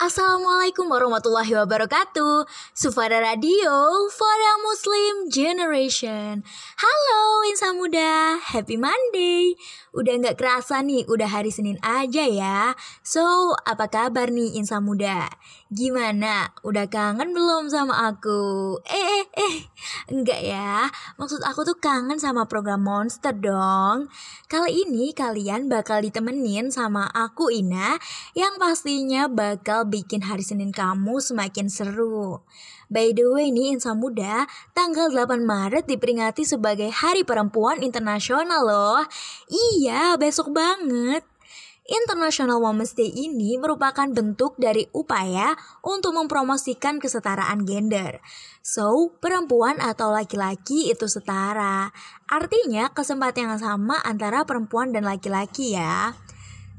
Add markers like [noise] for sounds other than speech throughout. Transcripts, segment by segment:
Assalamualaikum warahmatullahi wabarakatuh. Sufada Radio for a Muslim Generation. Halo Insa Muda, Happy Monday. Udah gak kerasa nih, udah hari Senin aja ya. So, apa kabar nih Insa Muda? Gimana? Udah kangen belum sama aku? Eh, eh, eh. Enggak ya, maksud aku tuh kangen sama program Monster dong. Kali ini kalian bakal ditemenin sama aku Ina Yang pastinya bakal bikin hari Senin kamu semakin seru. By the way nih Insa Muda, tanggal 8 Maret diperingati sebagai Hari Perempuan Internasional loh. Iya, besok banget. International Women's Day ini merupakan bentuk dari upaya untuk mempromosikan kesetaraan gender. So, perempuan atau laki-laki itu setara. Artinya kesempatan yang sama antara perempuan dan laki-laki ya.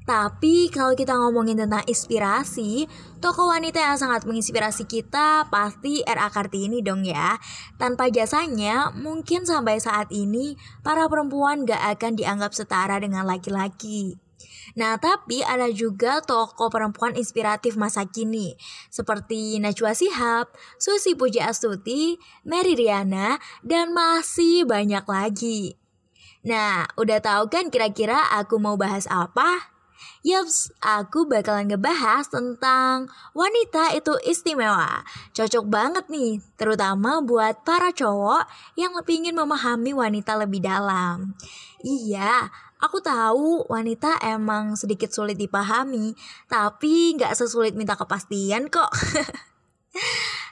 Tapi kalau kita ngomongin tentang inspirasi, tokoh wanita yang sangat menginspirasi kita pasti R.A. Kartini dong ya. Tanpa jasanya, mungkin sampai saat ini para perempuan gak akan dianggap setara dengan laki-laki. Nah, tapi ada juga tokoh perempuan inspiratif masa kini, seperti Najwa Sihab, Susi Puji Astuti, Mary Riana, dan masih banyak lagi. Nah, udah tahu kan kira-kira aku mau bahas apa? Yups, aku bakalan ngebahas tentang wanita itu istimewa. Cocok banget nih, terutama buat para cowok yang lebih ingin memahami wanita lebih dalam. Iya, aku tahu wanita emang sedikit sulit dipahami, tapi nggak sesulit minta kepastian kok. [laughs]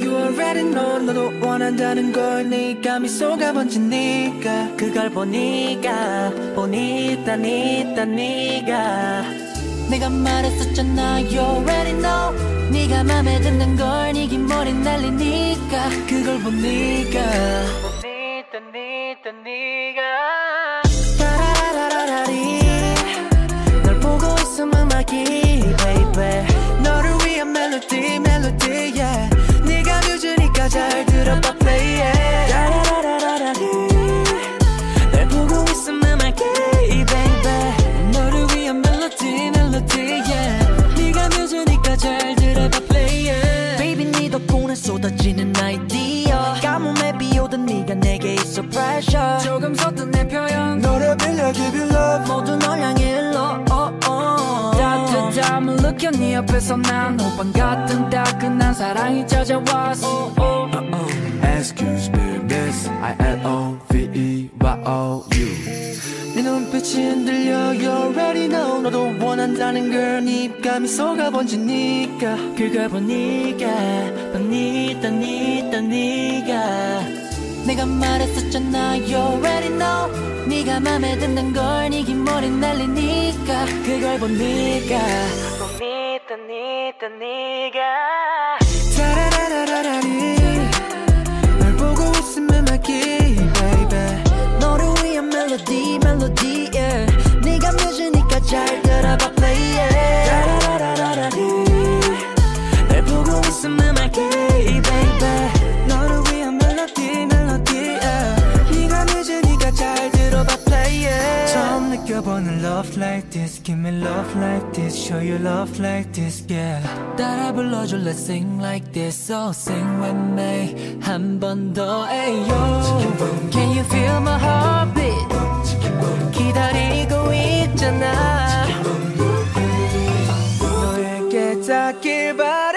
You already know 너도 원한다는 걸 네가 미소가 번지니까 그걸 보니까 보니까 니까 네가. 내가 말했었잖아 You already know. 네가 맘에 드는 걸 네기 머리 날리니까. 그걸 보니까 보니까 니까 네가. 따라라라라리. 널 보고 있으면 막이 baby. 너를 위한 멜로디 멜로디 잘 들어봐 play it 따라라라라리 널 보고 있으면 막이 baby. 너를 위한 멜로디 멜로디 yeah. 네가 뮤즈니까 잘 들어봐 play it baby 네 덕분에 쏟아지는 아이디어. 가뭄에 비오던 네가 내게 있어 pressure. 조금 섰던 내 표현. 너를 빌려 give you love. 모두 느껴 네 옆에서 난 호빵 같은 따끈한 사랑이 찾아왔어. oh, oh. Excuse me, miss. I L O V E Y O U. 네 눈빛이 흔들려 You already know. 너도 원한다는 걸 니가 미소가 번지니까. 그걸 보니까 보니까 니까 네가 내가 말했었잖아 You already know. 네가 맘에 든다는 걸 네기 머리 날리니까. 그걸 보니까 보니까 니까 네가 love like this give me love like this show you love like this yeah 따라 불러줘 let's sing like this so sing with me 한 번 더 ayo can you feel my heartbeat 기다리고 있잖아 너에게 닿길 바래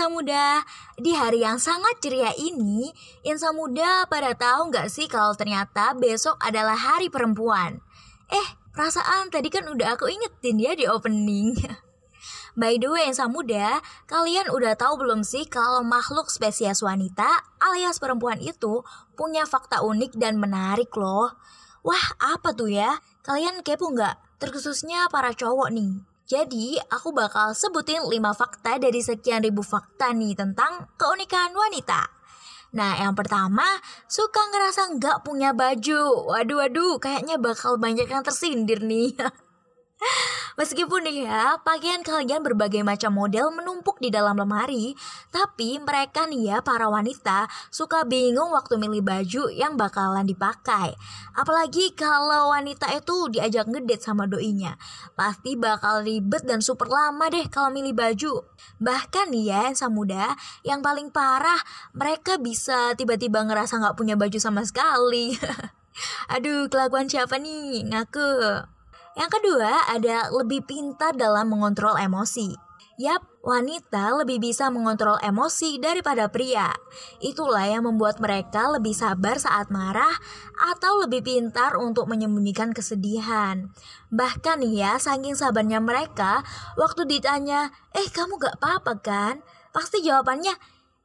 Insa Muda, di hari yang sangat ceria ini, Insa Muda pada tahu nggak sih kalau ternyata besok adalah hari perempuan? Eh, perasaan tadi kan udah aku ingetin ya di opening. [laughs] By the way, Insa Muda, kalian udah tahu belum sih kalau makhluk spesies wanita alias perempuan itu punya fakta unik dan menarik loh? Wah, apa tuh ya? Kalian kepo nggak? Terkhususnya para cowok nih. Jadi, aku bakal sebutin 5 fakta dari sekian ribu fakta nih tentang keunikan wanita. Nah, yang pertama, suka ngerasa nggak punya baju. Waduh, waduh, kayaknya bakal banyak yang tersindir nih. [laughs] Meskipun nih ya, pakaian kalian berbagai macam model menumpuk di dalam lemari, tapi mereka nih ya, para wanita, suka bingung waktu milih baju yang bakalan dipakai. Apalagi kalau wanita itu diajak ngedate sama doinya. Pasti bakal ribet dan super lama deh kalau milih baju. Bahkan nih ya, yang muda, yang paling parah, mereka bisa tiba-tiba ngerasa nggak punya baju sama sekali. [laughs] Aduh, kelakuan siapa nih? Ngaku. Yang kedua, ada lebih pintar dalam mengontrol emosi. Yap, wanita lebih bisa mengontrol emosi daripada pria. Itulah yang membuat mereka lebih sabar saat marah atau lebih pintar untuk menyembunyikan kesedihan. Bahkan ya, saking sabarnya mereka, waktu ditanya, eh kamu gak apa-apa kan? Pasti jawabannya,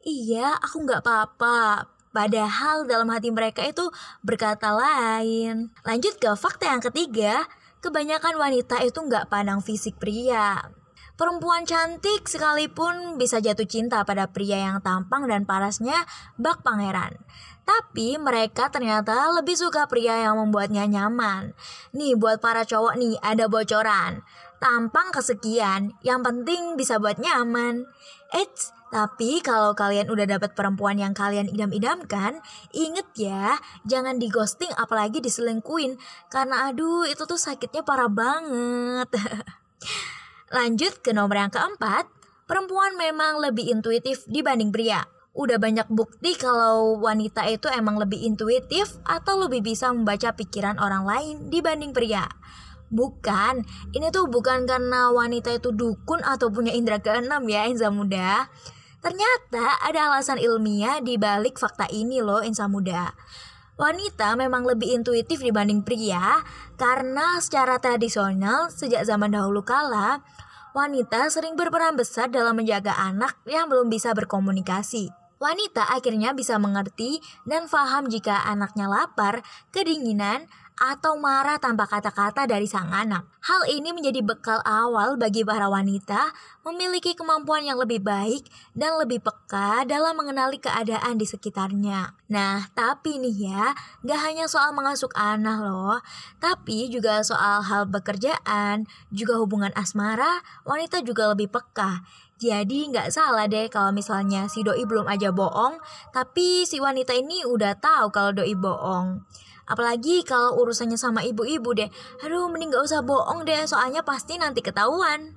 iya aku gak apa-apa. Padahal dalam hati mereka itu berkata lain. Lanjut ke fakta yang ketiga, kebanyakan wanita itu nggak pandang fisik pria. Perempuan cantik sekalipun bisa jatuh cinta pada pria yang tampang dan parasnya bak pangeran. Tapi mereka ternyata lebih suka pria yang membuatnya nyaman. Nih buat para cowok nih ada bocoran. Tampang kesekian, yang penting bisa buat nyaman. Eits, tapi kalau kalian udah dapat perempuan yang kalian idam-idamkan, inget ya, jangan di ghosting apalagi diselingkuin. Karena aduh, itu tuh sakitnya parah banget. [laughs] Lanjut ke nomor yang keempat, perempuan memang lebih intuitif dibanding pria. Udah banyak bukti kalau wanita itu emang lebih intuitif atau lebih bisa membaca pikiran orang lain dibanding pria. Bukan, ini tuh bukan karena wanita itu dukun atau punya indera keenam ya Insa Muda. Ternyata ada alasan ilmiah di balik fakta ini loh Insa Muda. Wanita memang lebih intuitif dibanding pria karena secara tradisional sejak zaman dahulu kala wanita sering berperan besar dalam menjaga anak yang belum bisa berkomunikasi. Wanita akhirnya bisa mengerti dan paham jika anaknya lapar, kedinginan, atau marah tanpa kata-kata dari sang anak. Hal ini menjadi bekal awal bagi para wanita memiliki kemampuan yang lebih baik dan lebih peka dalam mengenali keadaan di sekitarnya. Nah, tapi nih ya, gak hanya soal mengasuh anak loh, tapi juga soal hal pekerjaan, juga hubungan asmara, wanita juga lebih peka. Jadi nggak salah deh kalau misalnya si doi belum aja bohong, tapi si wanita ini udah tahu kalau doi bohong. Apalagi kalau urusannya sama ibu-ibu deh. Aduh, mending gak usah bohong deh, soalnya pasti nanti ketahuan.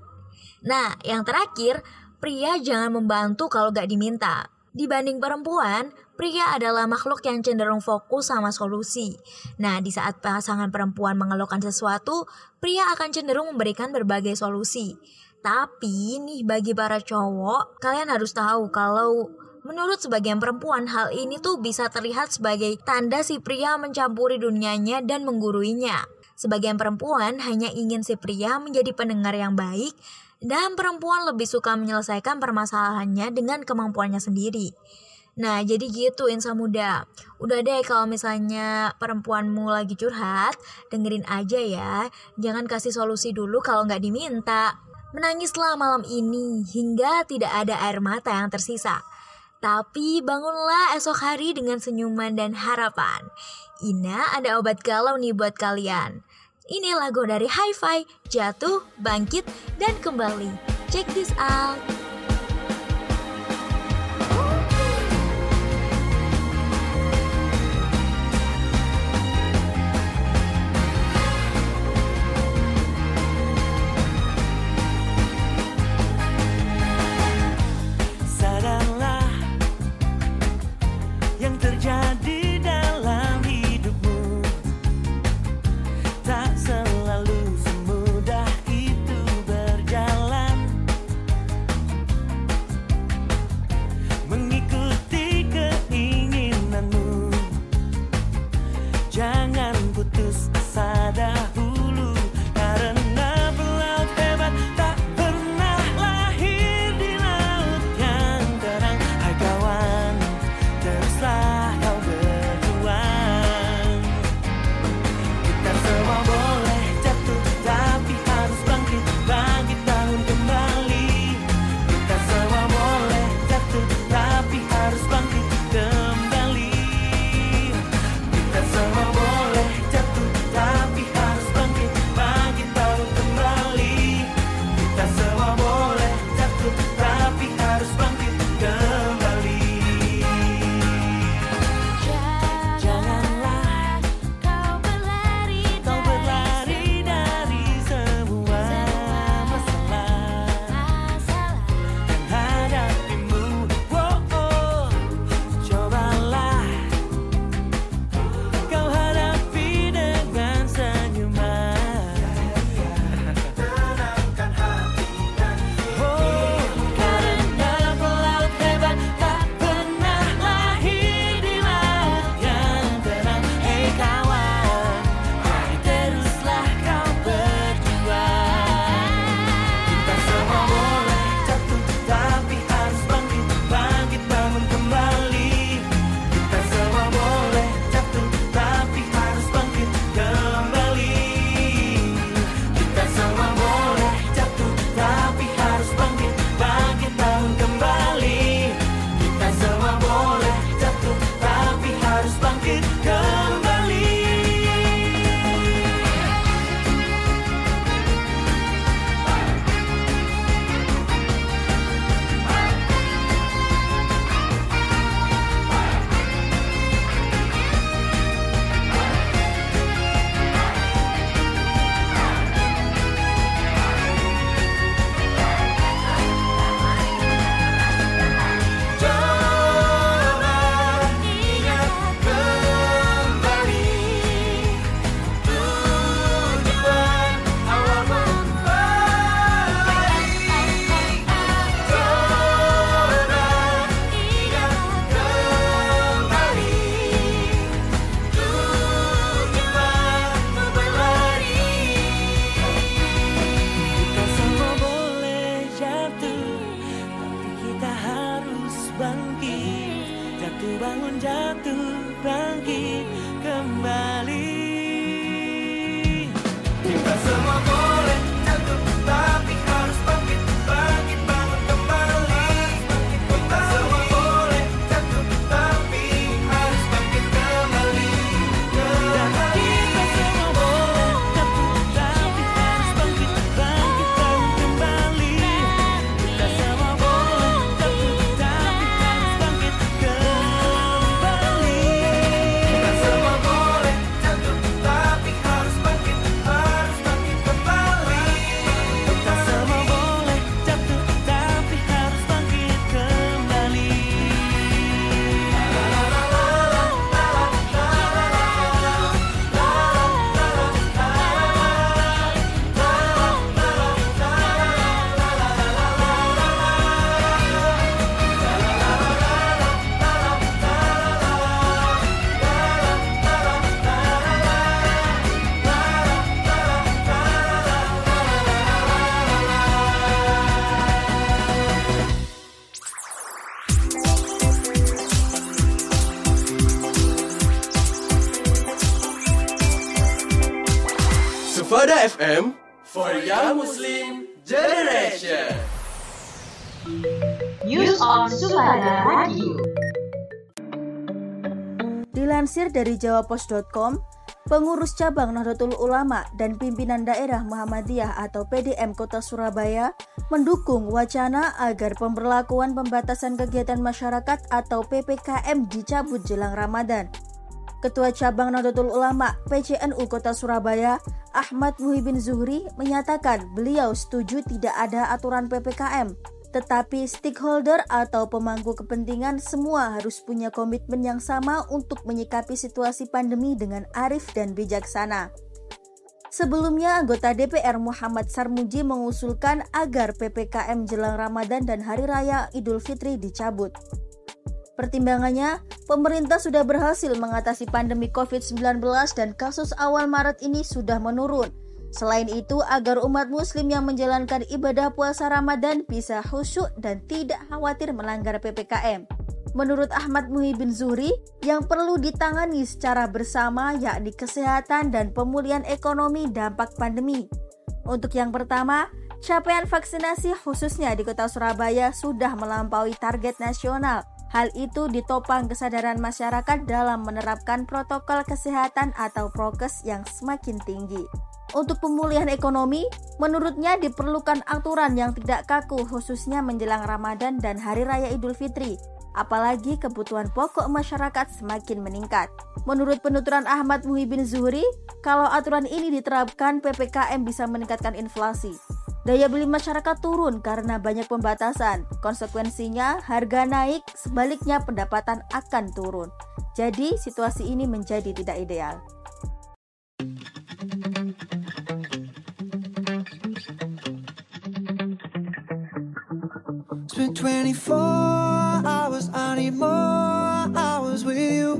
Nah, yang terakhir, pria jangan membantu kalau gak diminta. Dibanding perempuan, pria adalah makhluk yang cenderung fokus sama solusi. Nah, di saat pasangan perempuan mengeluhkan sesuatu, pria akan cenderung memberikan berbagai solusi. Tapi nih bagi para cowok, kalian harus tahu kalau Menurut sebagian perempuan, hal ini tuh bisa terlihat sebagai tanda si pria mencampuri dunianya dan mengguruinya. Sebagian perempuan hanya ingin si pria menjadi pendengar yang baik, dan perempuan lebih suka menyelesaikan permasalahannya dengan kemampuannya sendiri. Nah, jadi gitu Insa Muda. Udah deh kalau misalnya perempuanmu lagi curhat, dengerin aja ya. Jangan kasih solusi dulu kalau nggak diminta. Menangislah malam ini hingga tidak ada air mata yang tersisa. Tapi bangunlah esok hari dengan senyuman dan harapan. Ina ada obat galau nih buat kalian. Ini lagu dari Hi-Fi, Jatuh, Bangkit, dan Kembali. Check this out. FM for Young Muslim Generation. News on Sufada Radio. Dilansir dari jawapos.com, pengurus cabang Nahdlatul Ulama dan pimpinan daerah Muhammadiyah atau PDM Kota Surabaya mendukung wacana agar pemberlakuan pembatasan kegiatan masyarakat atau PPKM dicabut jelang Ramadan. Ketua Cabang Nahdlatul Ulama PCNU Kota Surabaya, Ahmad Muhibin Zuhri, menyatakan beliau setuju tidak ada aturan PPKM tetapi stakeholder atau pemangku kepentingan semua harus punya komitmen yang sama untuk menyikapi situasi pandemi dengan arif dan bijaksana. Sebelumnya, anggota DPR Muhammad Sarmuji mengusulkan agar PPKM jelang Ramadan dan Hari Raya Idul Fitri dicabut. Pertimbangannya, pemerintah sudah berhasil mengatasi pandemi COVID-19 dan kasus awal Maret ini sudah menurun Selain itu, agar umat muslim yang menjalankan ibadah puasa Ramadan bisa khusyuk dan tidak khawatir melanggar PPKM. Menurut Ahmad Muhibin Zuhri, yang perlu ditangani secara bersama yakni kesehatan dan pemulihan ekonomi dampak pandemi. Untuk yang pertama, capaian vaksinasi khususnya di kota Surabaya sudah melampaui target nasional. Hal itu ditopang kesadaran masyarakat dalam menerapkan protokol kesehatan atau prokes yang semakin tinggi. Untuk pemulihan ekonomi, menurutnya diperlukan aturan yang tidak kaku khususnya menjelang Ramadan dan Hari Raya Idul Fitri, apalagi kebutuhan pokok masyarakat semakin meningkat. Menurut penuturan Ahmad Muhibin Zuhri, kalau aturan ini diterapkan, PPKM bisa meningkatkan inflasi. Daya beli masyarakat turun karena banyak pembatasan. Konsekuensinya, harga naik, sebaliknya pendapatan akan turun. Jadi, situasi ini menjadi tidak ideal. Spent 24 hours, I need more hours with you.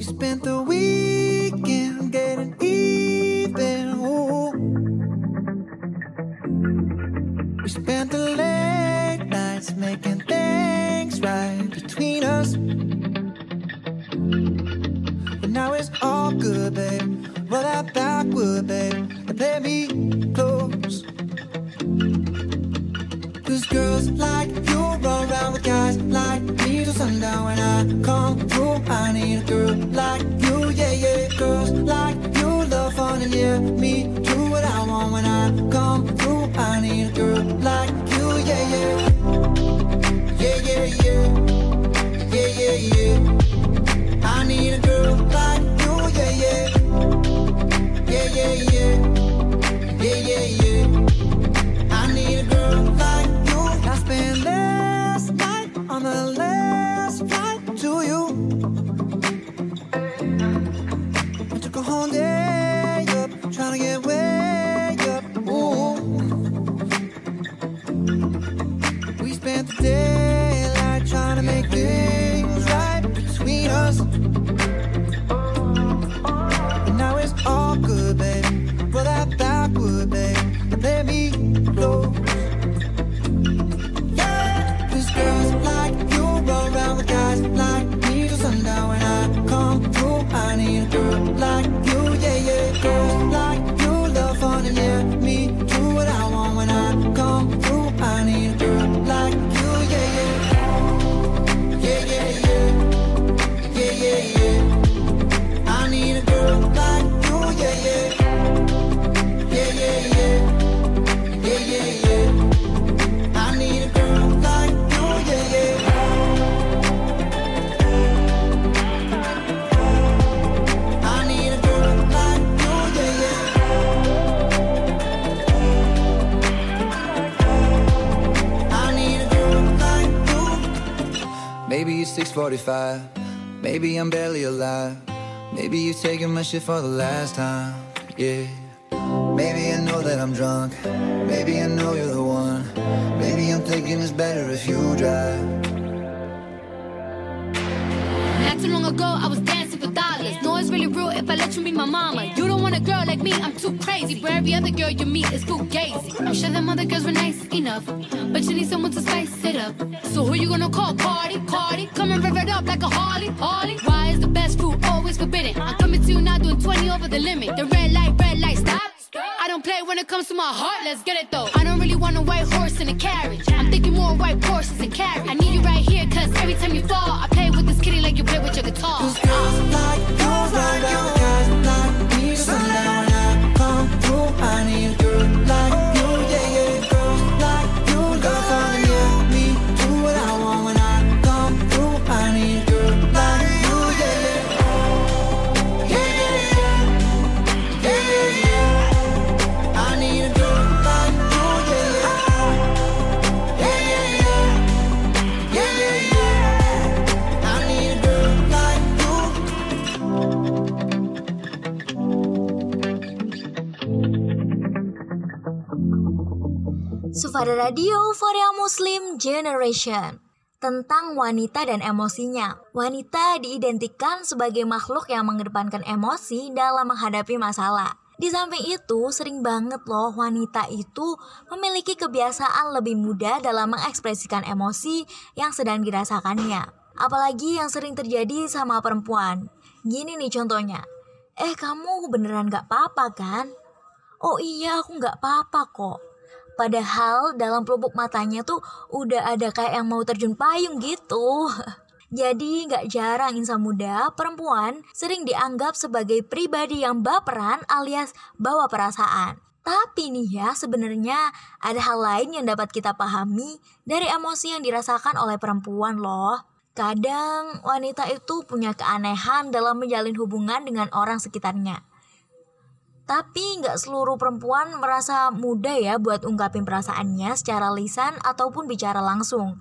You spent the weekend getting even. We spent the late nights making things right between us. But now it's all good, babe. Roll that backward, babe, and play me close. Cause girls like you run around with guys like me till sundown when I come through. I need a girl like you, yeah, yeah. Girls like you love fun and yeah, me do what I want when I come through. I need a girl like you, yeah, yeah. Yeah, yeah, yeah. Yeah, yeah, yeah. I need a girl like you, yeah, yeah. Yeah, yeah, yeah. Yeah, yeah, yeah. a 45. Maybe I'm barely alive. Maybe you're taking my shit for the last time. Yeah. Maybe I know that I'm drunk. Maybe I know you're the one. Maybe I'm thinking it's better if you drive. Not too long ago, I was down. No, it's really real if I let you be my mama. You don't want a girl like me, I'm too crazy. Where every other girl you meet is gazy. I'm sure them other girls were nice enough, but you need someone to spice it up. So who you gonna call? Cardi, Cardi. Come and rev it up like a Harley, Harley. Why is the best food always forbidden? I'm coming to you now doing 20 over the limit. The red light, red light, stop. I don't play when it comes to my heart, let's get it though. I don't really want a white horse in a carriage. I'm thinking more white horses and carriage. I need you right here, cause every time you fall, I kitty like you play with your guitar. Cause girls like girls like guys like Radio Young Muslim Generation tentang wanita dan emosinya. Wanita diidentikan sebagai makhluk yang mengedepankan emosi dalam menghadapi masalah. Di samping itu, sering banget loh wanita itu memiliki kebiasaan lebih mudah dalam mengekspresikan emosi yang sedang dirasakannya. Apalagi yang sering terjadi sama perempuan. Gini nih contohnya. Eh kamu beneran gak apa-apa kan? Oh iya aku gak apa-apa kok. Padahal dalam pelupuk matanya tuh udah ada kayak yang mau terjun payung gitu. [laughs] Jadi nggak jarang insan muda, perempuan sering dianggap sebagai pribadi yang baperan alias bawa perasaan. Tapi nih ya, sebenarnya ada hal lain yang dapat kita pahami dari emosi yang dirasakan oleh perempuan loh. Kadang wanita itu punya keanehan dalam menjalin hubungan dengan orang sekitarnya. Tapi nggak seluruh perempuan merasa mudah ya buat ungkapin perasaannya secara lisan ataupun bicara langsung.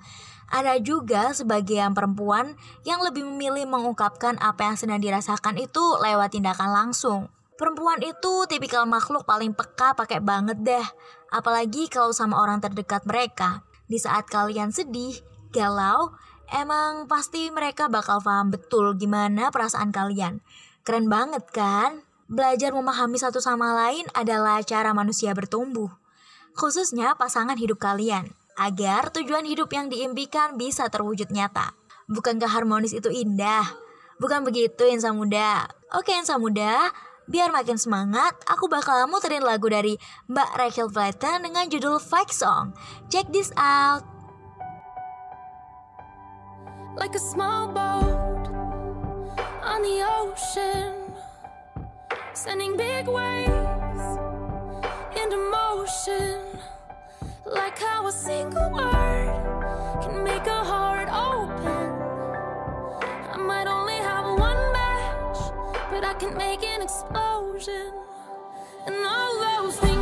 Ada juga sebagian perempuan yang lebih memilih mengungkapkan apa yang sedang dirasakan itu lewat tindakan langsung. Perempuan itu tipikal makhluk paling peka pakai banget deh. Apalagi kalau sama orang terdekat mereka. Di saat kalian sedih, galau, emang pasti mereka bakal paham betul gimana perasaan kalian. Keren banget kan? Belajar memahami satu sama lain adalah cara manusia bertumbuh, khususnya pasangan hidup kalian, agar tujuan hidup yang diimpikan bisa terwujud nyata. Bukankah harmonis itu indah? Bukan begitu insan muda? Oke insan muda, biar makin semangat, aku bakal muterin lagu dari Mbak Rachel Platten dengan judul Fight Song. Check this out. like a small boat on the ocean, sending big waves into motion. Like how a single word can make a heart open. I might only have one match, but I can make an explosion. And all those things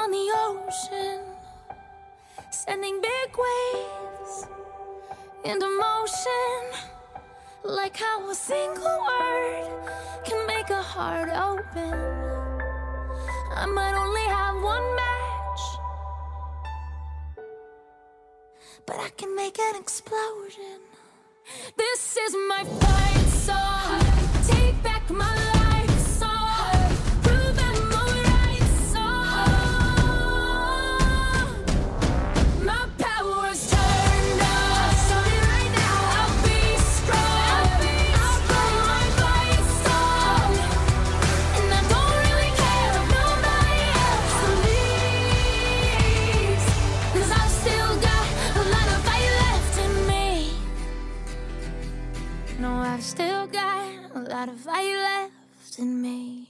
on the ocean, sending big waves into motion. Like how a single word can make a heart open. I might only have one match, but I can make an explosion. This is my fight song. Take back my life. butterfly left in me.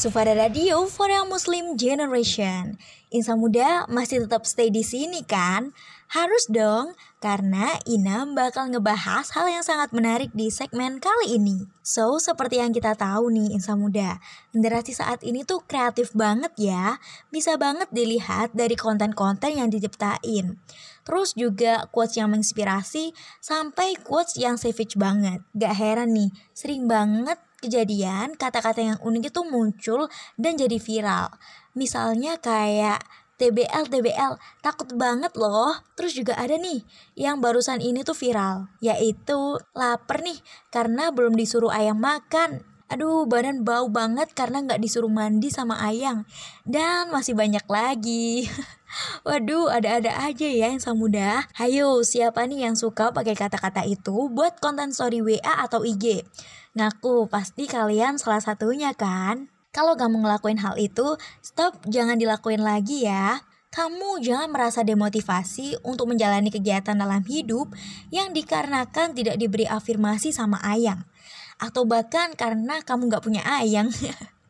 Sufada Radio for a Muslim Generation. Insan muda masih tetap stay di sini kan? Harus dong, karena Ina bakal ngebahas hal yang sangat menarik di segmen kali ini. So, seperti yang kita tahu nih insan muda, generasi saat ini tuh kreatif banget ya. Bisa banget dilihat dari konten-konten yang diciptain. Terus juga quotes yang menginspirasi sampai quotes yang savage banget. Gak heran nih, sering banget kejadian kata-kata yang unik itu muncul dan jadi viral. Misalnya kayak TBL TBL takut banget loh. Terus juga ada nih yang barusan ini tuh viral, yaitu lapar nih karena belum disuruh ayam makan. Aduh, badan bau banget karena nggak disuruh mandi sama ayang. Dan masih banyak lagi. [laughs] Waduh, ada-ada aja ya yang muda. Hayo, siapa nih yang suka pakai kata-kata itu buat konten story WA atau IG? Ngaku, pasti kalian salah satunya kan? Kalau kamu ngelakuin hal itu, stop jangan dilakuin lagi ya. Kamu jangan merasa demotivasi untuk menjalani kegiatan dalam hidup yang dikarenakan tidak diberi afirmasi sama ayang. Atau bahkan karena kamu gak punya ayang.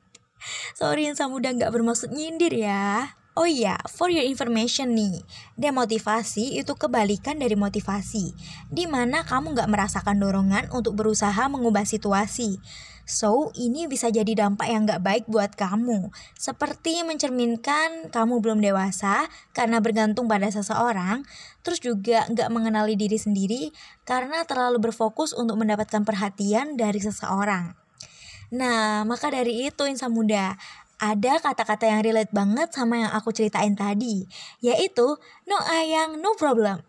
[laughs] Sorry yang udah gak bermaksud nyindir ya. Oh iya, for your information nih, demotivasi itu kebalikan dari motivasi, di mana kamu nggak merasakan dorongan untuk berusaha mengubah situasi. So, ini bisa jadi dampak yang nggak baik buat kamu, seperti mencerminkan kamu belum dewasa karena bergantung pada seseorang, terus juga nggak mengenali diri sendiri karena terlalu berfokus untuk mendapatkan perhatian dari seseorang. Nah, maka dari itu insan muda, ada kata-kata yang relate banget sama yang aku ceritain tadi, yaitu no ayang, no problem.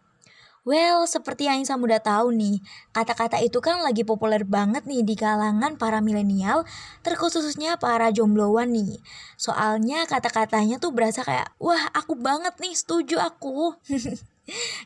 Well, seperti yang Insa muda tahu nih, kata-kata itu kan lagi populer banget nih di kalangan para milenial, terkhususnya para jombloan nih. Soalnya kata-katanya tuh berasa kayak, wah aku banget nih, setuju aku. [laughs]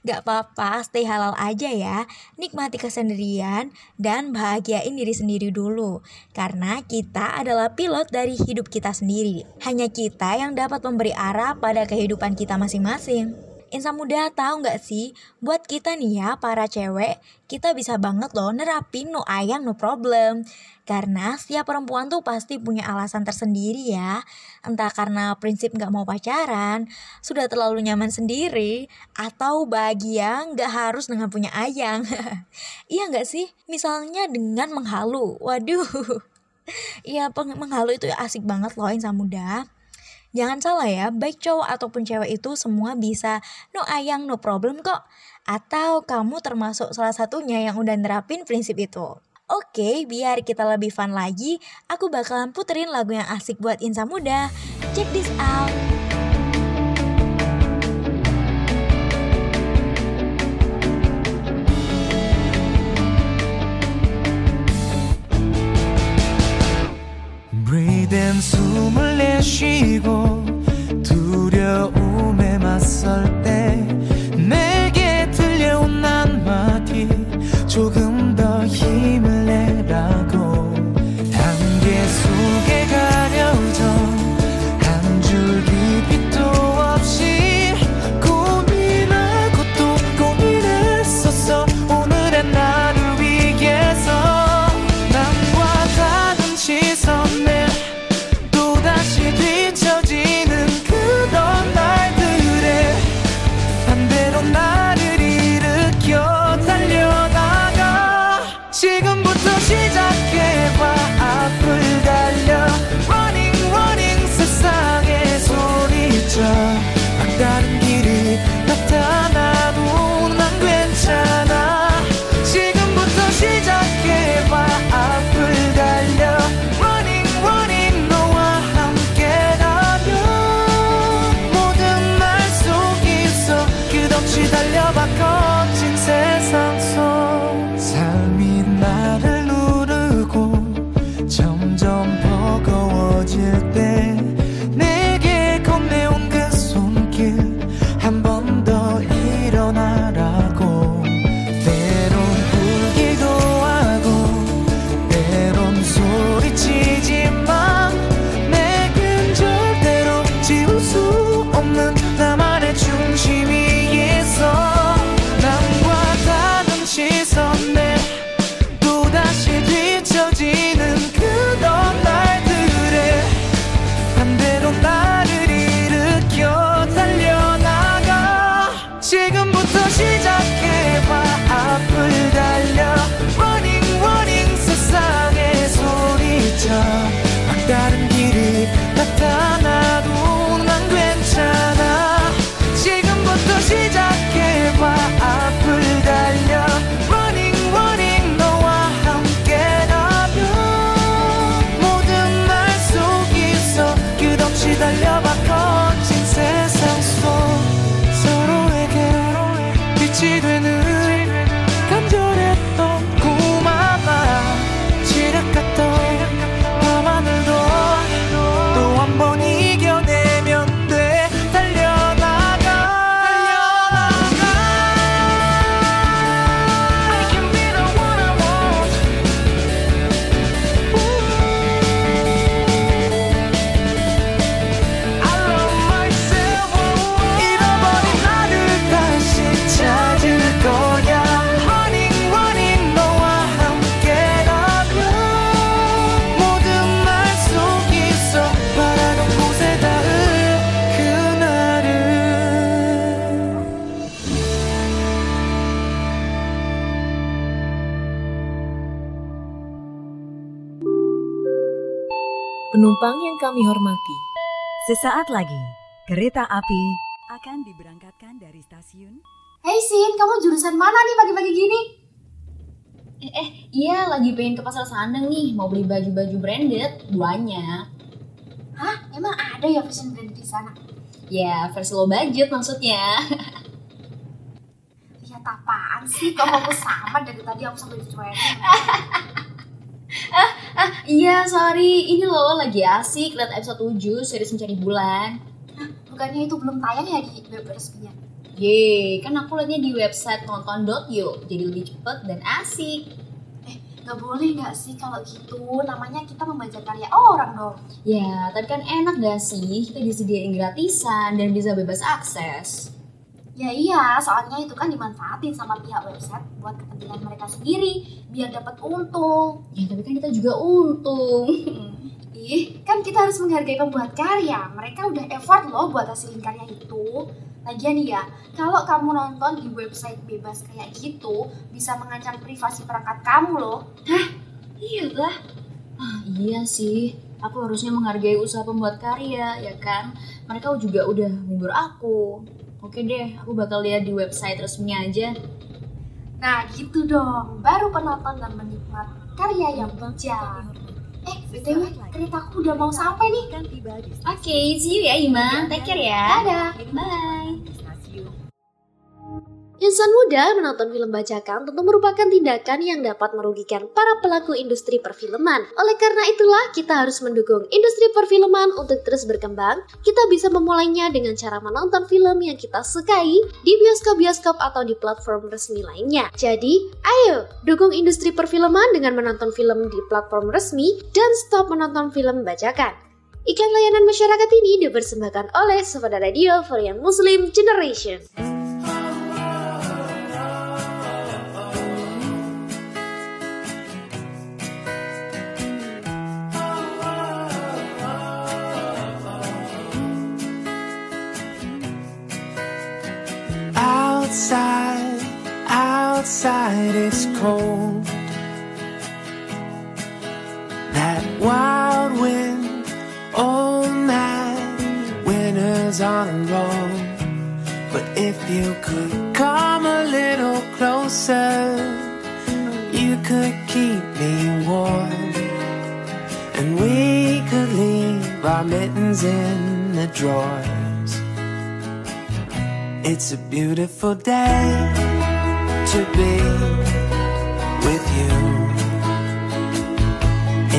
Gak apa-apa, stay halal aja ya. Nikmati kesendirian dan bahagiain diri sendiri dulu. Karena kita adalah pilot dari hidup kita sendiri. Hanya kita yang dapat memberi arah pada kehidupan kita masing-masing. Insan muda tahu nggak sih, buat kita nih ya para cewek, kita bisa banget loh nerapin no ayang no problem. Karena setiap perempuan tuh pasti punya alasan tersendiri ya. Entah karena prinsip nggak mau pacaran, sudah terlalu nyaman sendiri, atau bahagia nggak harus dengan punya ayang. [laughs] iya nggak sih? Misalnya dengan menghalu. Waduh. [laughs] Iya, menghalu itu asik banget loh insan muda. Jangan salah ya, baik cowok ataupun cewek itu semua bisa no ayang no problem kok. Atau kamu termasuk salah satunya yang udah nerapin prinsip itu. Oke, biar kita lebih fun lagi, aku bakalan puterin lagu yang asik buat insan muda. Check this out. In 숨을 내쉬고 두려움에 맞설 때 kami hormati, Sesaat lagi, kereta api akan diberangkatkan dari stasiun Hei Sin, kamu jurusan mana nih pagi-pagi gini? Eh, eh, iya lagi pengen ke pasar sandeng nih, mau beli baju-baju branded, duanya. Hah? Emang ada ya fashion brand di sana? Ya, versi low budget maksudnya. Lihat apaan sih? Kok fokus [laughs] sama dari tadi aku sampai dicuekin? [laughs] iya, sorry. Ini loh lagi asik liat episode 7 series Mencari Bulan. Bukannya itu belum tayang ya di web resminya? Yeay, kan aku liatnya di website nonton.yo, jadi lebih cepet dan asik. Gak boleh gak sih kalau gitu? Namanya kita membaca karya orang dong. Ya, tapi kan enak gak sih kita disediain gratisan dan bisa bebas akses. Ya iya, soalnya itu kan dimanfaatin sama pihak website buat kepentingan mereka sendiri, biar dapat untung. Ya, tapi kan kita juga untung. [laughs] Ih, kan kita harus menghargai pembuat karya. Mereka udah effort loh buat hasilin karya itu. Lagian ya, kalau kamu nonton di website bebas kayak gitu, bisa mengancam privasi perangkat kamu loh. Iya lah. Ah, iya sih. Aku harusnya menghargai usaha pembuat karya, ya kan? Mereka juga udah ngubur aku. Oke deh, aku bakal lihat di website resminya aja. Nah gitu dong, baru penonton dan menikmat karya yang bijak. Eh, BTW, keretaku udah mau sampai nih. di Oke, see you ya Ima. Take care ya. Dadah. Bye. Insan muda menonton film bajakan tentu merupakan tindakan yang dapat merugikan para pelaku industri perfilman. Oleh karena itulah, kita harus mendukung industri perfilman untuk terus berkembang. Kita bisa memulainya dengan cara menonton film yang kita sukai di bioskop-bioskop atau di platform resmi lainnya. Jadi, ayo dukung industri perfilman dengan menonton film di platform resmi dan stop menonton film bajakan. Iklan layanan masyarakat ini dipersembahkan oleh Sufada Radio for Young Muslim Generation. Mittens in the drawers. It's a beautiful day to be with you.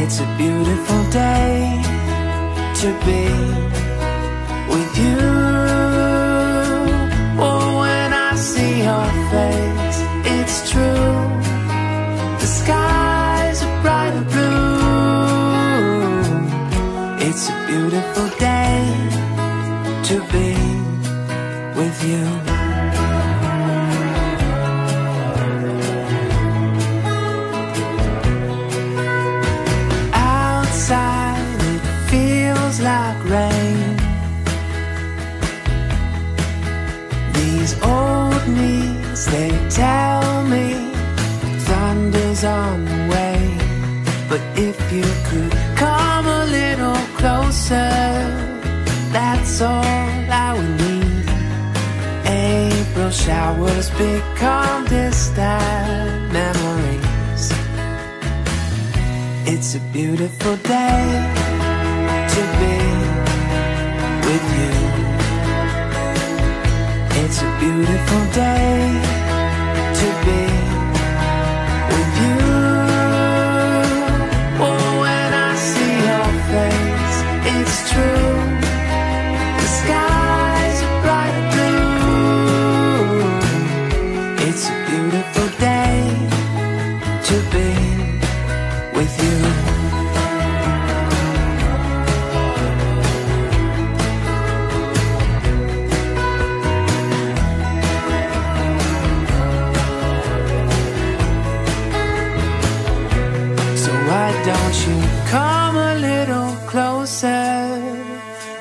It's a beautiful day to be to be with you. has become distant memories. It's a beautiful day to be with you. It's a beautiful day.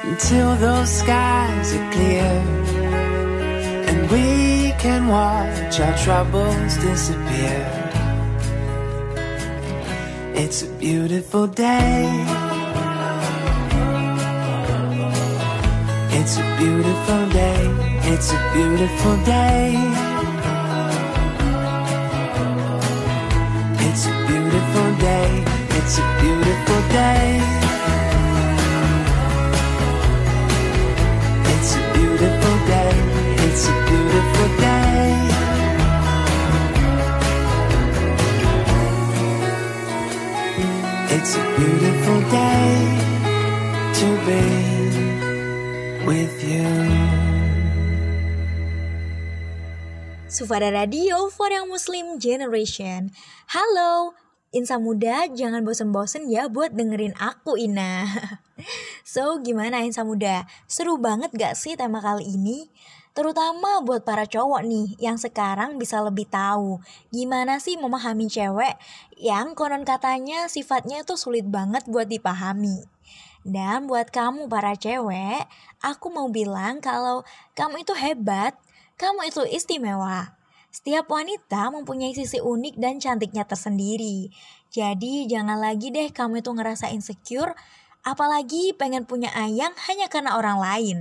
Until those skies are clear and we can watch our troubles disappear. It's a beautiful day. It's a beautiful day. It's a beautiful day. It's a beautiful day. It's a beautiful day. Beautiful day to be with you. Sufada Radio for yang Muslim Generation. Halo, Insa muda jangan bosen-bosen ya buat dengerin aku Ina. [laughs] so gimana Insa muda? Seru banget gak sih tema kali ini? Terutama buat para cowok nih yang sekarang bisa lebih tahu gimana sih memahami cewek yang konon katanya sifatnya itu sulit banget buat dipahami. Dan buat kamu para cewek, aku mau bilang kalau kamu itu hebat, kamu itu istimewa. Setiap wanita mempunyai sisi unik dan cantiknya tersendiri. Jadi jangan lagi deh kamu itu ngerasa insecure, apalagi pengen punya ayang hanya karena orang lain.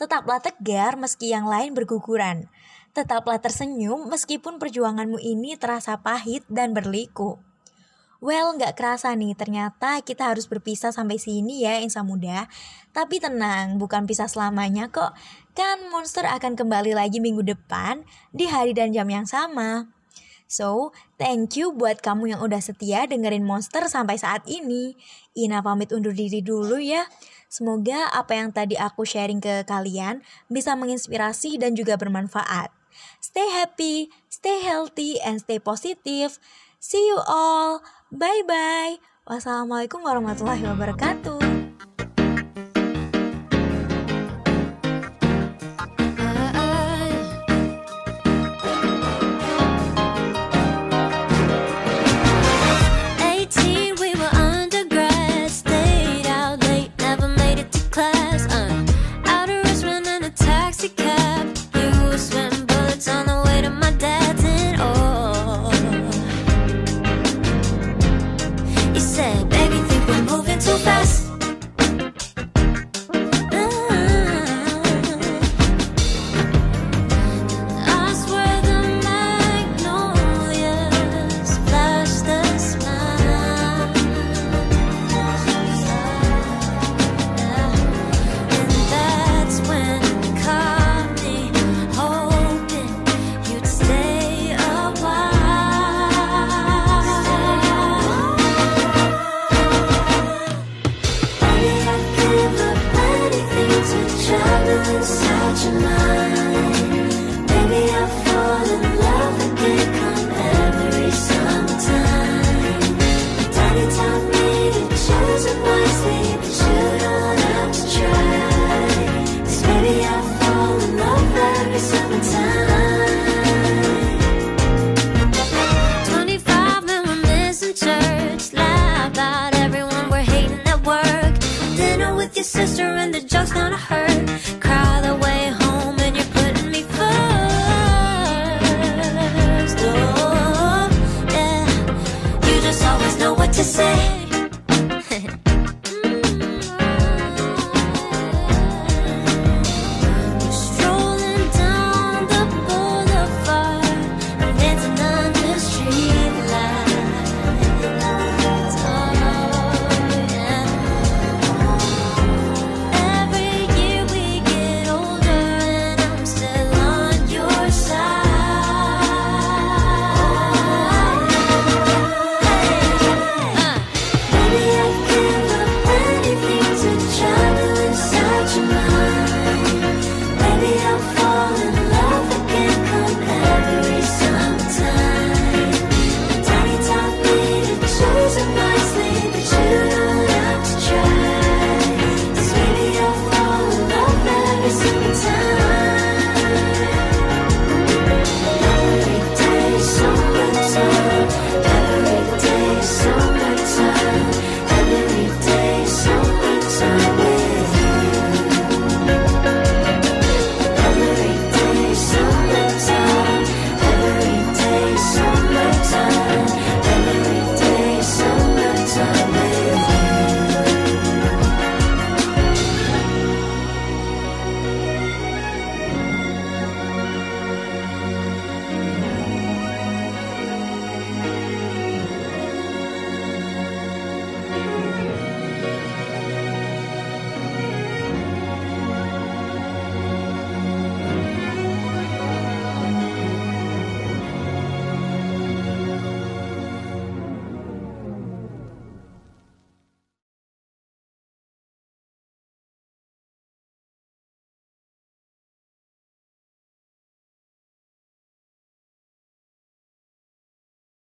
Tetaplah tegar meski yang lain berguguran. Tetaplah tersenyum meskipun perjuanganmu ini terasa pahit dan berliku. Well, nggak kerasa nih, ternyata kita harus berpisah sampai sini ya Insa Muda. Tapi tenang, bukan pisah selamanya kok. Kan Monster akan kembali lagi minggu depan di hari dan jam yang sama. So, thank you buat kamu yang udah setia dengerin Monster sampai saat ini. Ina pamit undur diri dulu ya. Semoga apa yang tadi aku sharing ke kalian bisa menginspirasi dan juga bermanfaat. Stay happy, stay healthy, and stay positive. See you all. Bye-bye. Wassalamualaikum warahmatullahi wabarakatuh.